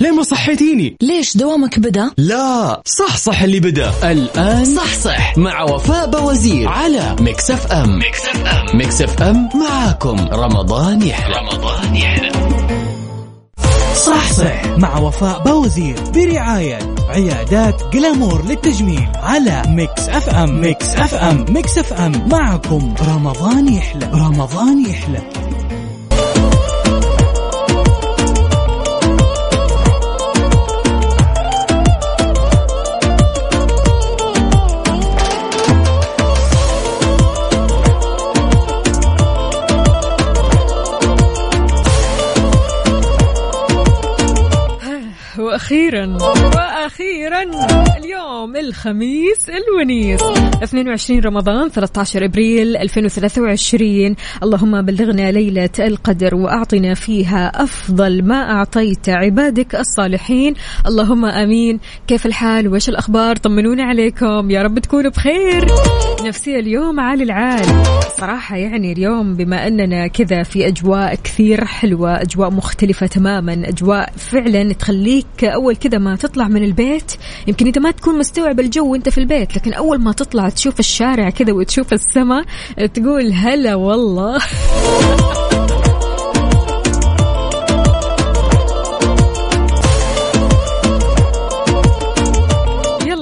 ليه ما صحيتيني؟ ليش دوامك بدأ؟ لا صح صح اللي بدأ. الآن صح صح. مع وفاء بوزير على Mix FM Mix FM Mix FM معاكم. رمضان يحلى. رمضان يحلى. صح صح. مع وفاء بوزير برعاية عيادات جلامور للتجميل على Mix FM Mix FM Mix FM معكم. رمضان يحلى. رمضان يحلى. وأخيرا وأخيرا اليوم الخميس الونيس 22 رمضان 13 إبريل 2023 اللهم بلغنا ليلة القدر وأعطنا فيها أفضل ما أعطيت عبادك الصالحين. اللهم آمين. كيف الحال؟ وإيش الأخبار؟ طمنونا عليكم. يا رب تكونوا بخير. نفسي اليوم عالي العال. صراحة يعني اليوم بما أننا كذا في أجواء كثير حلوة أجواء مختلفة تماما أجواء فعلا تخليك أول كذا ما تطلع من البيت. يمكن إنت ما تكون مستوعب الجو وإنت في البيت لكن أول ما تطلع تشوف الشارع كذا وتشوف السماء تقول هلا والله.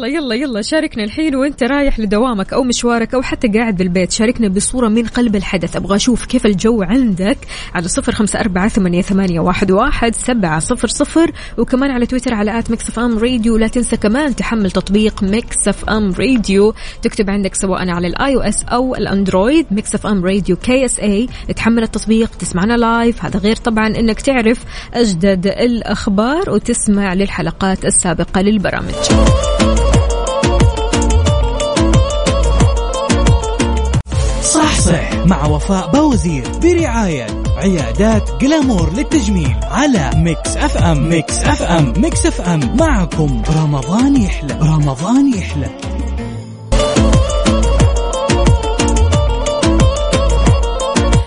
يلا يلا شاركنا الحين وانت رايح لدوامك أو مشوارك أو حتى قاعد بالبيت. شاركنا بصورة من قلب الحدث. أبغى أشوف كيف الجو عندك على صفر خمسة أربعة ثمانية, ثمانية واحد, واحد سبعة صفر صفر وكمان على تويتر على at Mix FM Radio. لا تنسى كمان تحمل تطبيق Mix FM Radio. تكتب عندك سواء على ال iOS أو ال Android. Mix FM Radio KSA تحمل التطبيق تسمعنا live. هذا غير طبعا إنك تعرف أجدد الأخبار وتسمع للحلقات السابقة للبرامج. صح صح مع وفاء بوزير برعاية عيادات جلامور للتجميل على Mix FM. Mix FM. Mix FM. معكم رمضان يحلى. رمضان يحلى.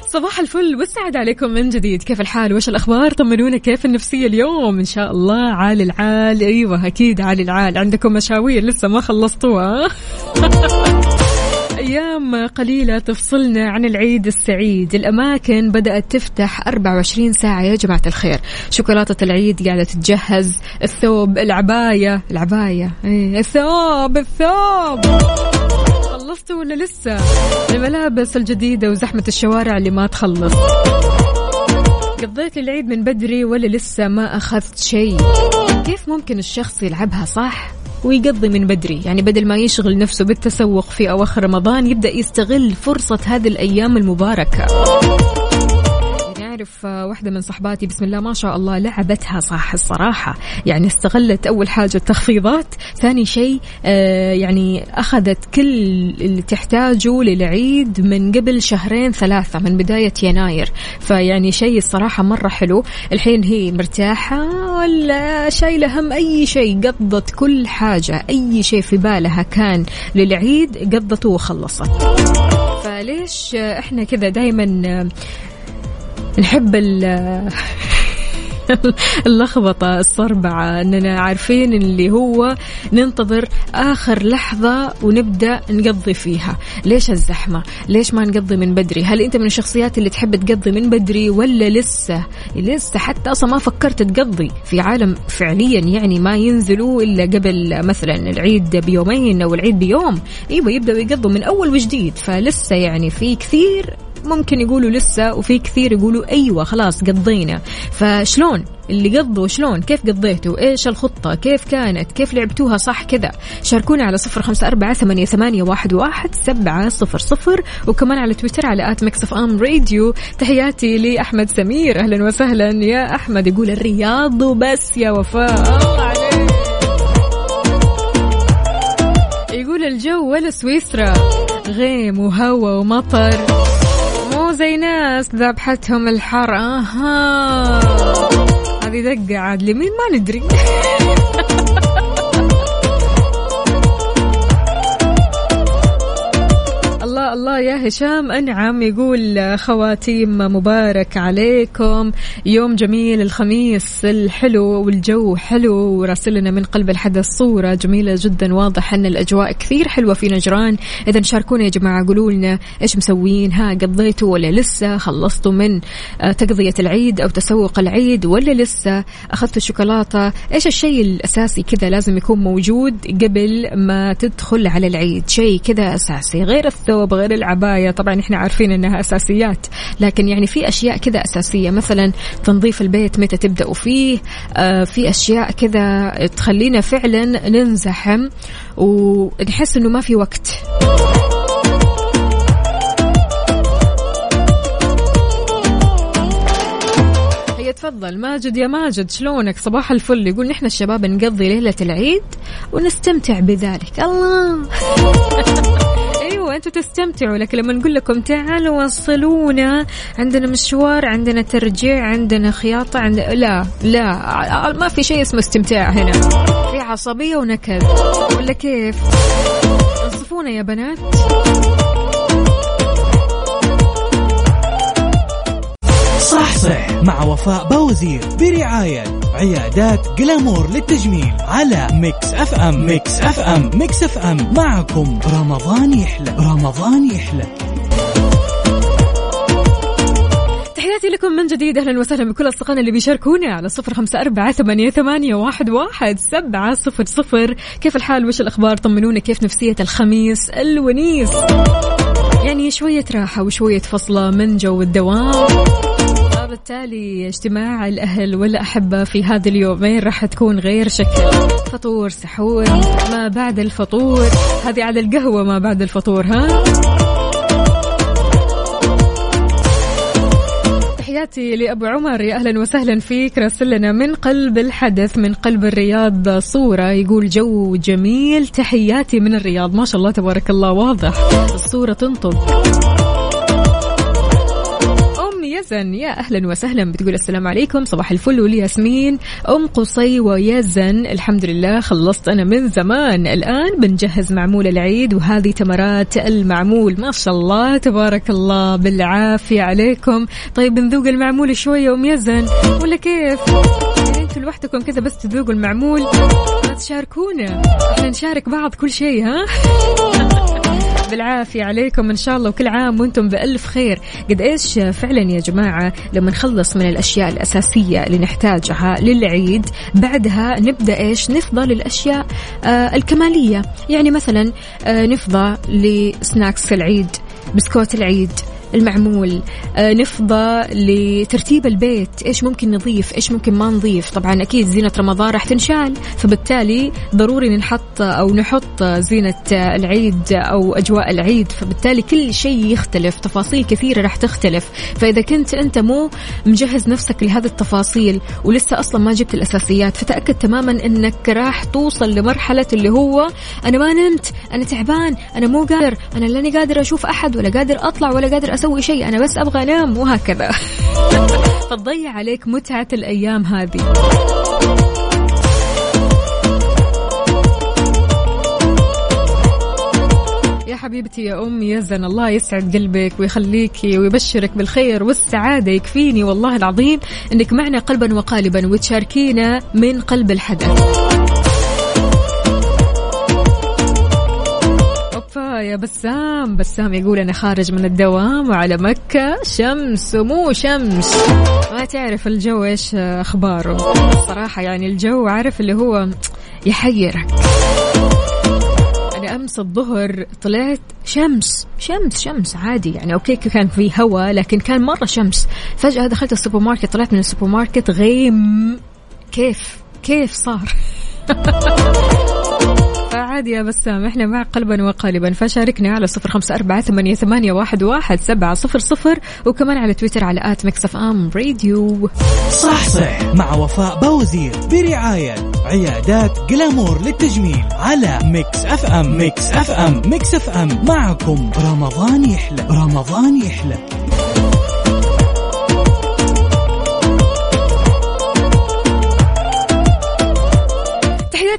صباح الفل والسعد عليكم من جديد. كيف الحال؟ وش الأخبار؟ طمنونا كيف النفسية اليوم؟ إن شاء الله عال العال. أيوة أكيد عال العال. عندكم مشاوير لسه ما خلصتوها. أيام قليلة تفصلنا عن العيد السعيد. الأماكن بدأت تفتح 24 ساعة. يا جماعة الخير شوكولاتة العيد قاعدة تتجهز. الثوب العباية. العباية. إيه الثوب الثوب. خلصتوا ولا لسه؟ الملابس الجديدة وزحمة الشوارع اللي ما تخلص. قضيت العيد من بدري ولا لسه ما أخذت شيء. كيف ممكن الشخص يلعبها صح؟ ويقضي من بدري. يعني بدل ما يشغل نفسه بالتسوق في أواخر رمضان يبدأ يستغل فرصة هذه الأيام المباركة. يعني أعرف واحدة من صحباتي بسم الله ما شاء الله لعبتها صح الصراحة. يعني استغلت أول حاجة التخفيضات ثاني شيء آه يعني أخذت كل اللي تحتاجه للعيد من قبل شهرين ثلاثة من بداية يناير. فيعني شيء الصراحة مرة حلو. الحين هي مرتاحة ولا شايلة هم أي شيء قضت كل حاجة أي شيء في بالها كان للعيد قضته وخلصت. فليش إحنا كذا دائما نحب اللخبطة الصربعة أننا عارفين اللي هو ننتظر آخر لحظة ونبدأ نقضي فيها. ليش الزحمة؟ ليش ما نقضي من بدري؟ هل أنت من الشخصيات اللي تحب تقضي من بدري ولا لسه؟ لسه حتى أصلا ما فكرت تقضي. في عالم فعليا يعني ما ينزلوا إلا قبل مثلا العيد بيومين أو العيد بيوم. أيوة يبدأوا يقضوا من أول وجديد. فلسه يعني في كثير ممكن يقولوا لسه وفي كثير يقولوا أيوة خلاص قضينا. فشلون؟ اللي قضوا شلون؟ كيف قضيتوا؟ إيش الخطة؟ كيف كانت؟ كيف لعبتوها صح كذا؟ شاركونا على صفر خمسة أربعة ثمانية, ثمانية واحد, واحد سبعة صفر صفر. وكمان على تويتر على at Mix FM Radio. تحياتي لأحمد سمير. أهلا وسهلا يا أحمد. يقول الرياض وبس يا وفاء. يقول الجو ولا سويسرا؟ غيم وهوا ومطر. مو زي ناس ذبحتهم الحر أها هذه دقة عاد لمين؟ ما ندري. الله الله يا هشام. أنعم يقول خواتيم مبارك عليكم. يوم جميل الخميس الحلو والجو حلو وراسلنا من قلب الحدث صورة جميلة جدا واضح أن الأجواء كثير حلوة في نجران. اذا شاركونا يا جماعة قولوا لنا إيش مسوين ها قضيتوا ولا لسه؟ خلصتوا من آه، تقضيه العيد أو تسوق العيد ولا لسه؟ أخذتوا الشوكولاتة. إيش الشيء الأساسي كذا لازم يكون موجود قبل ما تدخل على العيد؟ شيء كذا أساسي غير الثوب غير العباية طبعا إحنا عارفين إنها أساسيات لكن يعني في أشياء كذا أساسية مثلا تنظيف البيت متى تبداوا فيه آه في أشياء كذا تخلينا فعلا ننزحم ونحس إنه ما في وقت. تفضل ماجد يا ماجد شلونك؟ صباح الفل. يقول نحن الشباب نقضي ليلة العيد ونستمتع بذلك. الله! أيوه أنتم تستمتعوا لكن لما نقول لكم تعالوا وصلونا عندنا مشوار عندنا ترجيع عندنا خياطة عندنا لا لا ما في شيء اسمه استمتاع هنا. في عصبية ونكد. ولا كيف؟ انصفونا يا بنات. صح صح مع وفاء باوزير برعاية عيادات Glamour للتجميل على Mix FM. Mix FM. Mix FM. معكم. رمضان يحلى. رمضان يحلى. تحياتي لكم من جديد. أهلا وسهلا بكل أصدقائنا اللي بيشاركونا على صفر خمسة أربعة ثمانية, ثمانية واحد, واحد سبعة صفر صفر. كيف الحال؟ وش الأخبار؟ طمنونا كيف نفسية الخميس الونيس؟ يعني شوية راحة وشوية فصلة من جو الدوام. بالتالي اجتماع الأهل والأحبة في هذا اليومين راح تكون غير شكل فطور سحور ما بعد الفطور. هذه على القهوة ما بعد الفطور ها؟ تحياتي لأبو عمر. يا أهلا وسهلا فيك. راسلنا من قلب الحدث من قلب الرياض صورة. يقول جو جميل. تحياتي من الرياض. ما شاء الله تبارك الله واضح. الصورة تنطق. يزن يا أهلا وسهلا. بتقول السلام عليكم. صباح الفل. والياسمين أم قصي ويزن. الحمد لله خلصت أنا من زمان. الآن بنجهز معمول العيد وهذه تمرات المعمول. ما شاء الله. تبارك الله. بالعافية عليكم. طيب نذوق المعمول شوية أم يزن. ولا كيف؟ يعني أنتوا لوحدكم كذا بس تذوقوا المعمول. ما تشاركونا. إحنا نشارك بعض كل شيء ها؟ بالعافية عليكم. إن شاء الله وكل عام وأنتم بألف خير. قد إيش فعلا يا جماعة لما نخلص من الأشياء الأساسية اللي نحتاجها للعيد بعدها نبدأ إيش؟ نفضى للأشياء آه الكمالية. يعني مثلا آه نفضى لسناكس العيد بسكوت العيد المعمول. آه نفضى لترتيب البيت. إيش ممكن نضيف؟ إيش ممكن ما نضيف؟ طبعا أكيد زينة رمضان راح تنشال فبالتالي ضروري نحط أو نحط زينة العيد أو أجواء العيد. فبالتالي كل شيء يختلف تفاصيل كثيرة راح تختلف. فإذا كنت أنت مو مجهز نفسك لهذه التفاصيل ولسه أصلا ما جبت الأساسيات فتأكد تماما إنك راح توصل لمرحلة اللي هو أنا ما نمت أنا تعبان أنا مو قادر أنا لاني قادر أشوف أحد ولا قادر أطلع ولا قادر أسوي شيء أنا بس أبغى أنام وهكذا. فتضيع عليك متعة الأيام هذه. يا حبيبتي يا أم يزن الله يسعد قلبك ويخليكي ويبشرك بالخير والسعادة يكفيني والله العظيم أنك معنا قلبا وقالبا وتشاركينا من قلب الحدث. يا بسام. بسام يقول أنا خارج من الدوام وعلى مكة. شمس ومو شمس. ما تعرف الجو إيش أخباره. صراحة يعني الجو عارف اللي هو يحيرك. أنا أمس الظهر طلعت شمس. شمس شمس عادي يعني. okay كان في هواء لكن كان مرة شمس. فجأة دخلت السوبر ماركت طلعت من السوبر ماركت غيم. كيف؟ كيف صار؟ فعادي يا بسام إحنا معك قلبا وقالبا. فشاركنا على صفر خمسة أربعة ثمانية, ثمانية واحد, واحد سبعة صفر صفر وكمان على تويتر على at Mix FM Radio. صح صح مع وفاء باوزير برعاية عيادات Glamour للتجميل على Mix FM. Mix FM. Mix FM. معكم. رمضان يحلى رمضان يحلى.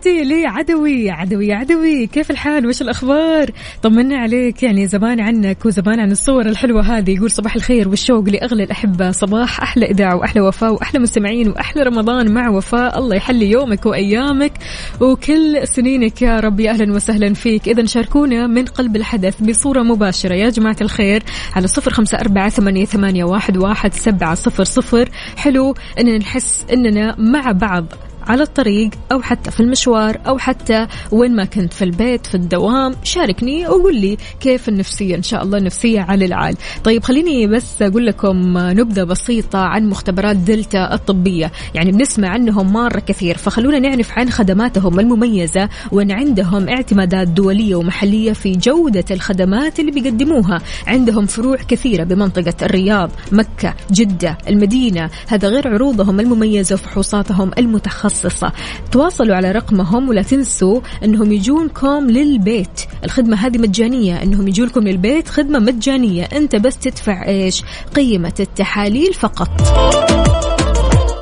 عدوي عدوي عدوي كيف الحال؟ وش الأخبار؟ طمنا عليك. يعني زمان عنك وزمان عن الصور الحلوة هذه. يقول صباح الخير والشوق لأغلى الأحبة. صباح أحلى إذاعة وأحلى وفاء وأحلى مستمعين وأحلى رمضان مع وفاء. الله يحلي يومك وأيامك. وكل سنينك يا رب أهلا وسهلا فيك. إذا شاركونا من قلب الحدث بصورة مباشرة. يا جماعة الخير على صفر خمسة أربعة ثمانية واحد واحد سبعة صفر صفر. حلو إننا نحس إننا مع بعض. على الطريق أو حتى في المشوار أو حتى وين ما كنت في البيت في الدوام. شاركني وقول لي كيف النفسية إن شاء الله نفسية على العال. طيب خليني بس أقول لكم نبذة بسيطة عن مختبرات دلتا الطبية. يعني بنسمع عنهم مرة كثير فخلونا نعرف عن خدماتهم المميزة وأن عندهم اعتمادات دولية ومحلية في جودة الخدمات اللي بيقدموها. عندهم فروع كثيرة بمنطقة الرياض مكة جدة المدينة. هذا غير عروضهم المميزة وفحوصاتهم المتخصصة. متخصصة. تواصلوا على رقمهم ولا تنسوا أنهم يجونكم للبيت. الخدمة هذه مجانية. أنهم يجونكم للبيت خدمة مجانية. أنت بس تدفع إيش؟ قيمة التحاليل فقط.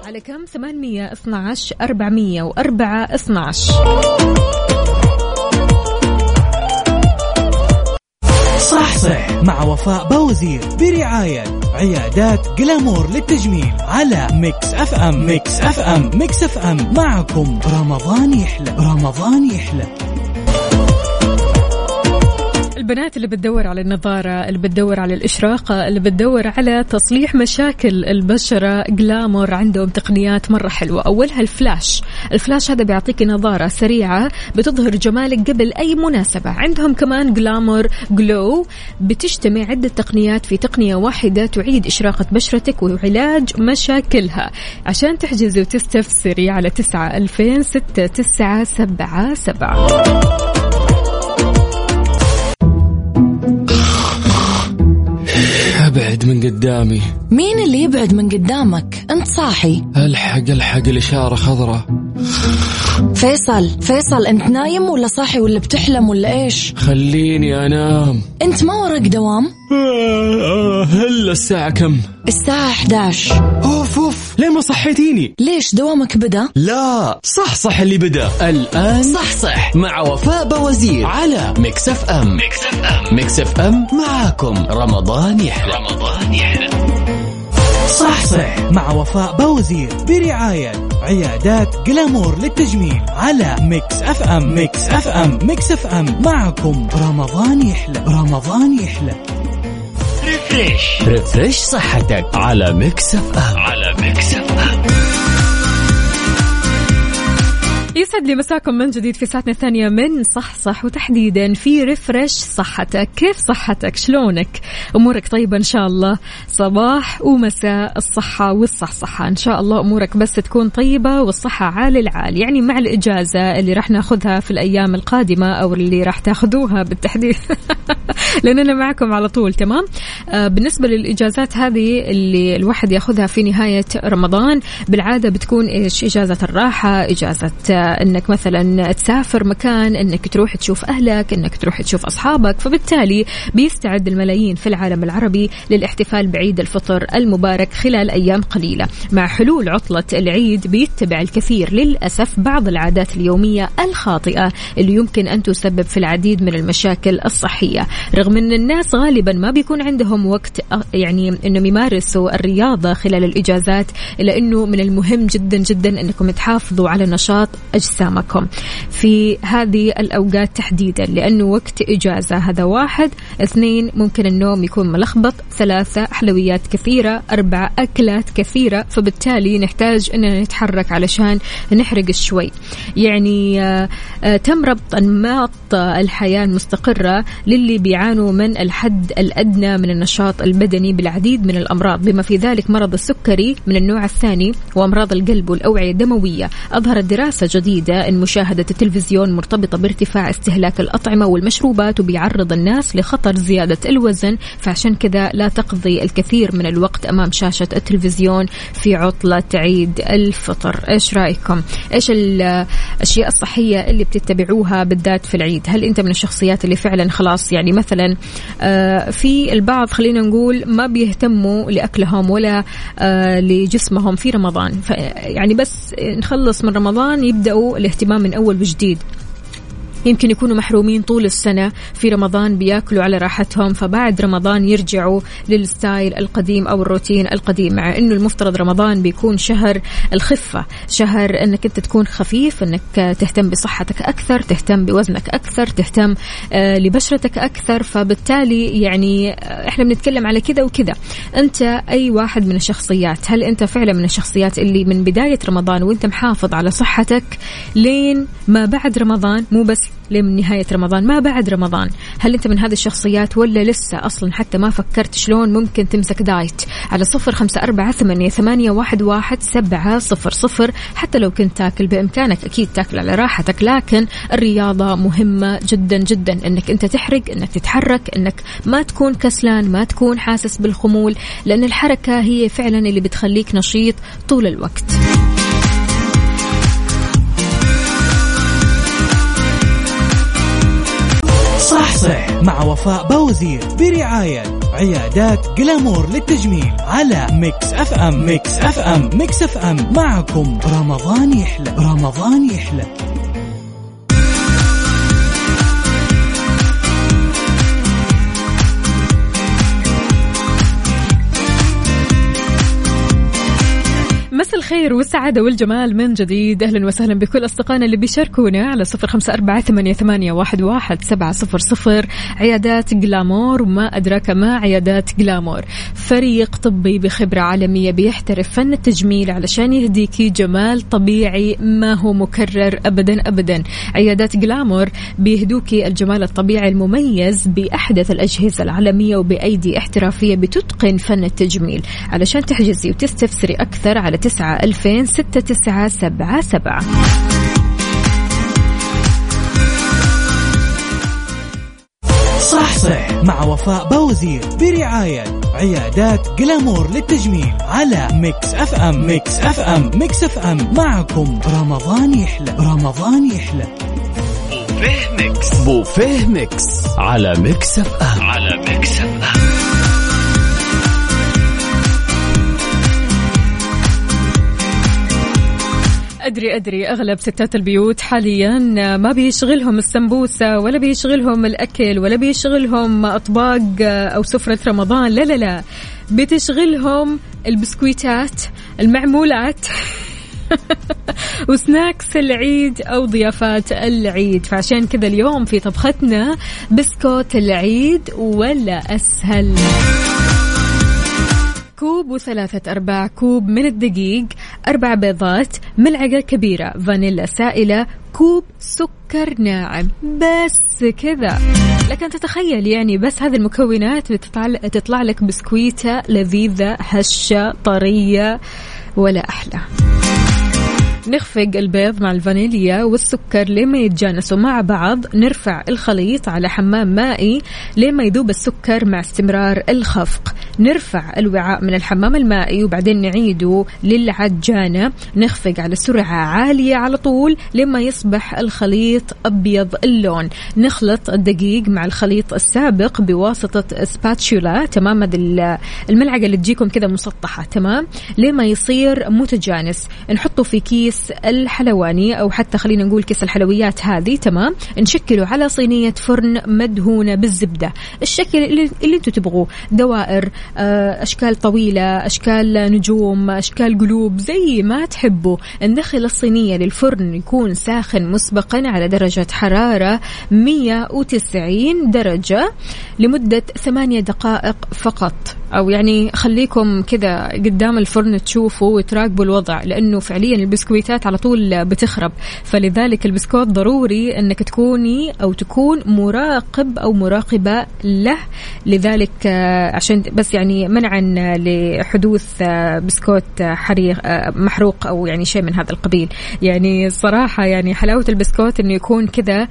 على كم؟ 812 404 12 صح صح مع وفاء باوزير برعاية عيادات Glamour للتجميل على Mix FM. Mix FM. Mix FM. معكم. رمضان يحلى. رمضان يحلى. البنات اللي بتدور على النضارة اللي بتدور على الإشراقة اللي بتدور على تصليح مشاكل البشرة. Glamour عندهم تقنيات مرة حلوة. أولها ال flash. ال flash هذا بيعطيك نضارة سريعة بتظهر جمالك قبل أي مناسبة. عندهم كمان جلامور جلو بتجتمع عدة تقنيات في تقنية واحدة تعيد إشراقة بشرتك وعلاج مشاكلها. عشان تحجزي وتستفسري على تسعة ألفين ستة تسعة سبعة سبعة. من قدامي. مين اللي يبعد من قدامك؟ انت صاحي. الحق الحق الإشارة خضراء. فيصل فيصل انت نايم ولا صاحي ولا بتحلم ولا إيش؟ خليني انام. انت ما وراك دوام؟ هلا الساعة كم؟ الساعة 11 أوف أوف. ليه ما صحيتيني. ليش دوامك بدا؟ لا. صح صح اللي بدا. الآن صح صح. مع وفاء باوزير على Mix FM. Mix FM. Mix FM معاكم. رمضان يحلى. رمضان يحلى. صح صح مع وفاء باوزير برعاية عيادات Glamour للتجميل على Mix FM. Mix FM. Mix FM. معكم. رمضان يحلى. رمضان يحلى. refresh refresh صحتك على Mix FM. على Mix FM. يسعد لي مساكم من جديد في ساعتنا الثانية من صح صح وتحديدا في refresh صحتك. كيف صحتك؟ شلونك؟ أمورك طيبة إن شاء الله. صباح ومساء الصحة والصحصحة إن شاء الله أمورك بس تكون طيبة والصحة عال العال. يعني مع الإجازة اللي راح ناخذها في الأيام القادمة أو اللي راح تاخذوها بالتحديد. لأننا معكم على طول تمام؟ آه بالنسبة للإجازات هذه اللي الواحد ياخذها في نهاية رمضان بالعادة بتكون إيش؟ إجازة الراحة إجازة آه إنك مثلا تسافر مكان إنك تروح تشوف أهلك إنك تروح تشوف أصحابك. فبالتالي بيستعد الملايين في العالم العربي للاحتفال بعيد الفطر المبارك خلال أيام قليلة. مع حلول عطلة العيد بيتبع الكثير للأسف بعض العادات اليومية الخاطئة اللي يمكن أن تسبب في العديد من المشاكل الصحية. رغم إن الناس غالبا ما بيكون عندهم وقت يعني إنهم يمارسوا الرياضة خلال الإجازات إلا إنه من المهم جدا جدا إنكم تحافظوا على نشاط أجسامكم. في هذه الأوقات تحديدا لأنه وقت إجازة هذا واحد. اثنين ممكن النوم يكون ملخبط. ثلاثة حلويات كثيرة. أربعة أكلات كثيرة. فبالتالي نحتاج أننا نتحرك علشان نحرق شوي. يعني آه، آه، تم ربط أنماط الحياة المستقرة للي بيعانوا من الحد الأدنى من النشاط البدني بالعديد من الأمراض. بما في ذلك مرض السكري من النوع الثاني وأمراض القلب والأوعية الدموية. أظهرت دراسة جديدة. أن مشاهدة التلفزيون مرتبطة بارتفاع استهلاك الأطعمة والمشروبات وبيعرض الناس لخطر زيادة الوزن فعشان كذا لا تقضي الكثير من الوقت أمام شاشة التلفزيون في عطلة عيد الفطر. إيش رأيكم؟ إيش الأشياء الصحية اللي بتتبعوها بالذات في العيد؟ هل أنت من الشخصيات اللي فعلا خلاص يعني مثلا آه، في البعض خلينا نقول ما بيهتموا لأكلهم ولا آه، لجسمهم في رمضان؟ يعني بس نخلص من رمضان يبدأوا الاهتمام من أول وجديد. يمكن يكونوا محرومين طول السنة في رمضان بياكلوا على راحتهم فبعد رمضان يرجعوا للستايل القديم أو الروتين القديم مع أنه المفترض رمضان بيكون شهر الخفة شهر أنك أنت تكون خفيف أنك تهتم بصحتك أكثر تهتم بوزنك أكثر تهتم آه، لبشرتك أكثر فبالتالي يعني آه، إحنا بنتكلم على كذا وكذا. أنت أي واحد من الشخصيات هل أنت فعلا من الشخصيات اللي من بداية رمضان وأنت محافظ على صحتك لين ما بعد رمضان مو بس لين نهاية رمضان ما بعد رمضان. هل أنت من هذه الشخصيات ولا لسه أصلا حتى ما فكرت شلون ممكن تمسك دايت؟ على صفر خمسة أربعة ثمانية, ثمانية واحد, واحد سبعة صفر صفر. حتى لو كنت تاكل بإمكانك أكيد تاكل على راحتك لكن الرياضة مهمة جدا جدا. أنك أنت تحرق أنك تتحرك أنك ما تكون كسلان ما تكون حاسس بالخمول لأن الحركة هي فعلا اللي بتخليك نشيط طول الوقت. مع وفاء باوزير برعاية عيادات Glamour للتجميل على Mix FM. Mix FM. Mix FM. معكم. رمضان يحلى. رمضان يحلى. مساء الخير والسعادة والجمال من جديد. أهلا وسهلا بكل أصدقائنا اللي بيشاركونا على صفر خمسة أربعة ثمانية, واحد, واحد سبعة صفر صفر. عيادات جلامور وما أدراك ما عيادات جلامور. فريق طبي بخبرة عالمية بيحترف. فن التجميل علشان يهديكي جمال طبيعي ما هو مكرر أبدا أبدا. عيادات جلامور بيهدوكي الجمال الطبيعي المميز بأحدث الأجهزة العالمية وبأيدي احترافية بتتقن فن التجميل. علشان تحجزي وتستفسري أكثر على ألفين ستة تسعة سبعة سبعة. صح صح مع وفاء باوزير برعاية عيادات Glamour للتجميل على Mix FM. Mix FM. Mix FM. معكم رمضان يحلى. رمضان يحلى. بوفيه Mix. بوفيه Mix. على Mix FM. على Mix FM. أدري أدري أغلب ستات البيوت حاليا ما بيشغلهم السمبوسة ولا بيشغلهم الأكل ولا بيشغلهم أطباق أو سفرة رمضان لا لا لا. بتشغلهم البسكويتات المعمولات وسناكس العيد أو ضيافات العيد. فعشان كذا اليوم في طبختنا بسكوت العيد ولا أسهل. كوب وثلاثة أرباع كوب من الدقيق أربع بيضات ملعقة كبيرة فانيلا سائلة كوب سكر ناعم. بس كذا. لكن تتخيل يعني بس هذه المكونات بتطلع تطلع لك بسكويتة لذيذة هشة طرية ولا أحلى. نخفق البيض مع الفانيليا والسكر لما يتجانسوا مع بعض. نرفع الخليط على حمام مائي لما يذوب السكر مع استمرار الخفق. نرفع الوعاء من الحمام المائي وبعدين نعيده للعجانة. نخفق على سرعة عالية على طول لما يصبح الخليط أبيض اللون. نخلط الدقيق مع الخليط السابق بواسطة spatula. تمام الملعقة اللي تجيكم كذا مسطحة. تمام لما يصير متجانس. نحطه في كيس كيس الحلواني أو حتى خلينا نقول كيس الحلويات هذه تمام؟ نشكله على صينية فرن مدهونة بالزبدة. الشكل اللي, اللي أنتم تبغوه دوائر آه، أشكال طويلة أشكال نجوم أشكال قلوب زي ما تحبوا. ندخل الصينية للفرن يكون ساخن مسبقا على درجة حرارة 190 درجة لمدة ثمانية دقائق فقط. أو يعني خليكم كذا قدام الفرن تشوفوا وتراقبوا الوضع لأنه فعليا البسكويتات على طول بتخرب. فلذلك البسكوت ضروري إنك تكوني أو تكون مراقب أو مراقبة له. لذلك آه، عشان بس يعني منعا لحدوث آه، بسكوت حريق آه، محروق أو يعني شيء من هذا القبيل. يعني صراحة يعني حلاوة البسكوت إنه يكون كذا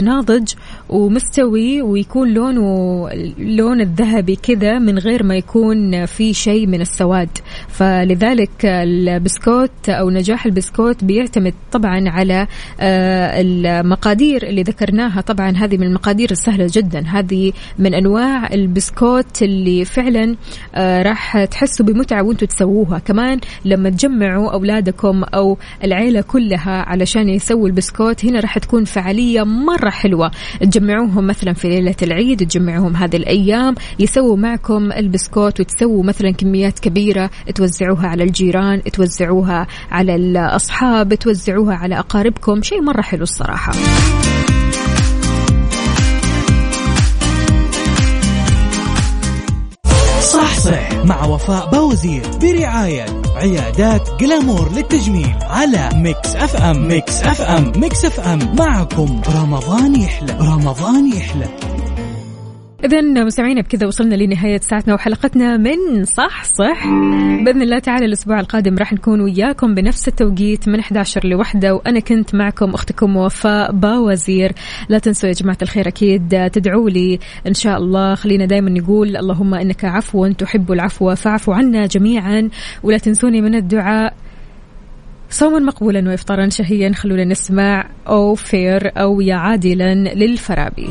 ناضج ومستوي ويكون لونه لون الذهبي كذا من غير ما يكون في شيء من السواد. فلذلك البسكوت أو نجاح البسكوت البسكوت بيعتمد طبعا على آه، المقادير اللي ذكرناها. طبعا هذه من المقادير السهلة جدا. هذه من أنواع البسكوت اللي فعلا آه، راح تحسوا بمتعة وأنتم تسووها. كمان لما تجمعوا أولادكم أو العيلة كلها علشان يسووا البسكوت هنا راح تكون فعالية مرة حلوة. تجمعوهم مثلا في ليلة العيد تجمعوهم هذه الأيام يسووا معكم البسكوت وتسووا مثلا كميات كبيرة توزعوها على الجيران توزعوها على الأصحاب توزعوها على أقاربكم. شيء مرة حلو الصراحة. صح صح مع وفاء باوزير برعاية عيادات Glamour للتجميل على Mix FM. Mix FM. Mix FM. معكم رمضان يحلى. رمضان يحلى. إذا مستمعينا بكذا وصلنا لنهاية ساعتنا وحلقتنا من صح صح. بإذن الله تعالى الأسبوع القادم راح نكون وياكم بنفس التوقيت من 11 لوحدة وأنا كنت معكم أختكم وفاء باوزير. لا تنسوا يا جماعة الخير أكيد تدعوا لي إن شاء الله. خلينا دائما نقول اللهم إنك عفو تحب العفو فاعف عنا جميعا ولا تنسوني من الدعاء. صوما مقبولا وإفطارا شهيا خلونا نسمع أو فير أو يا عادلا للفرابي.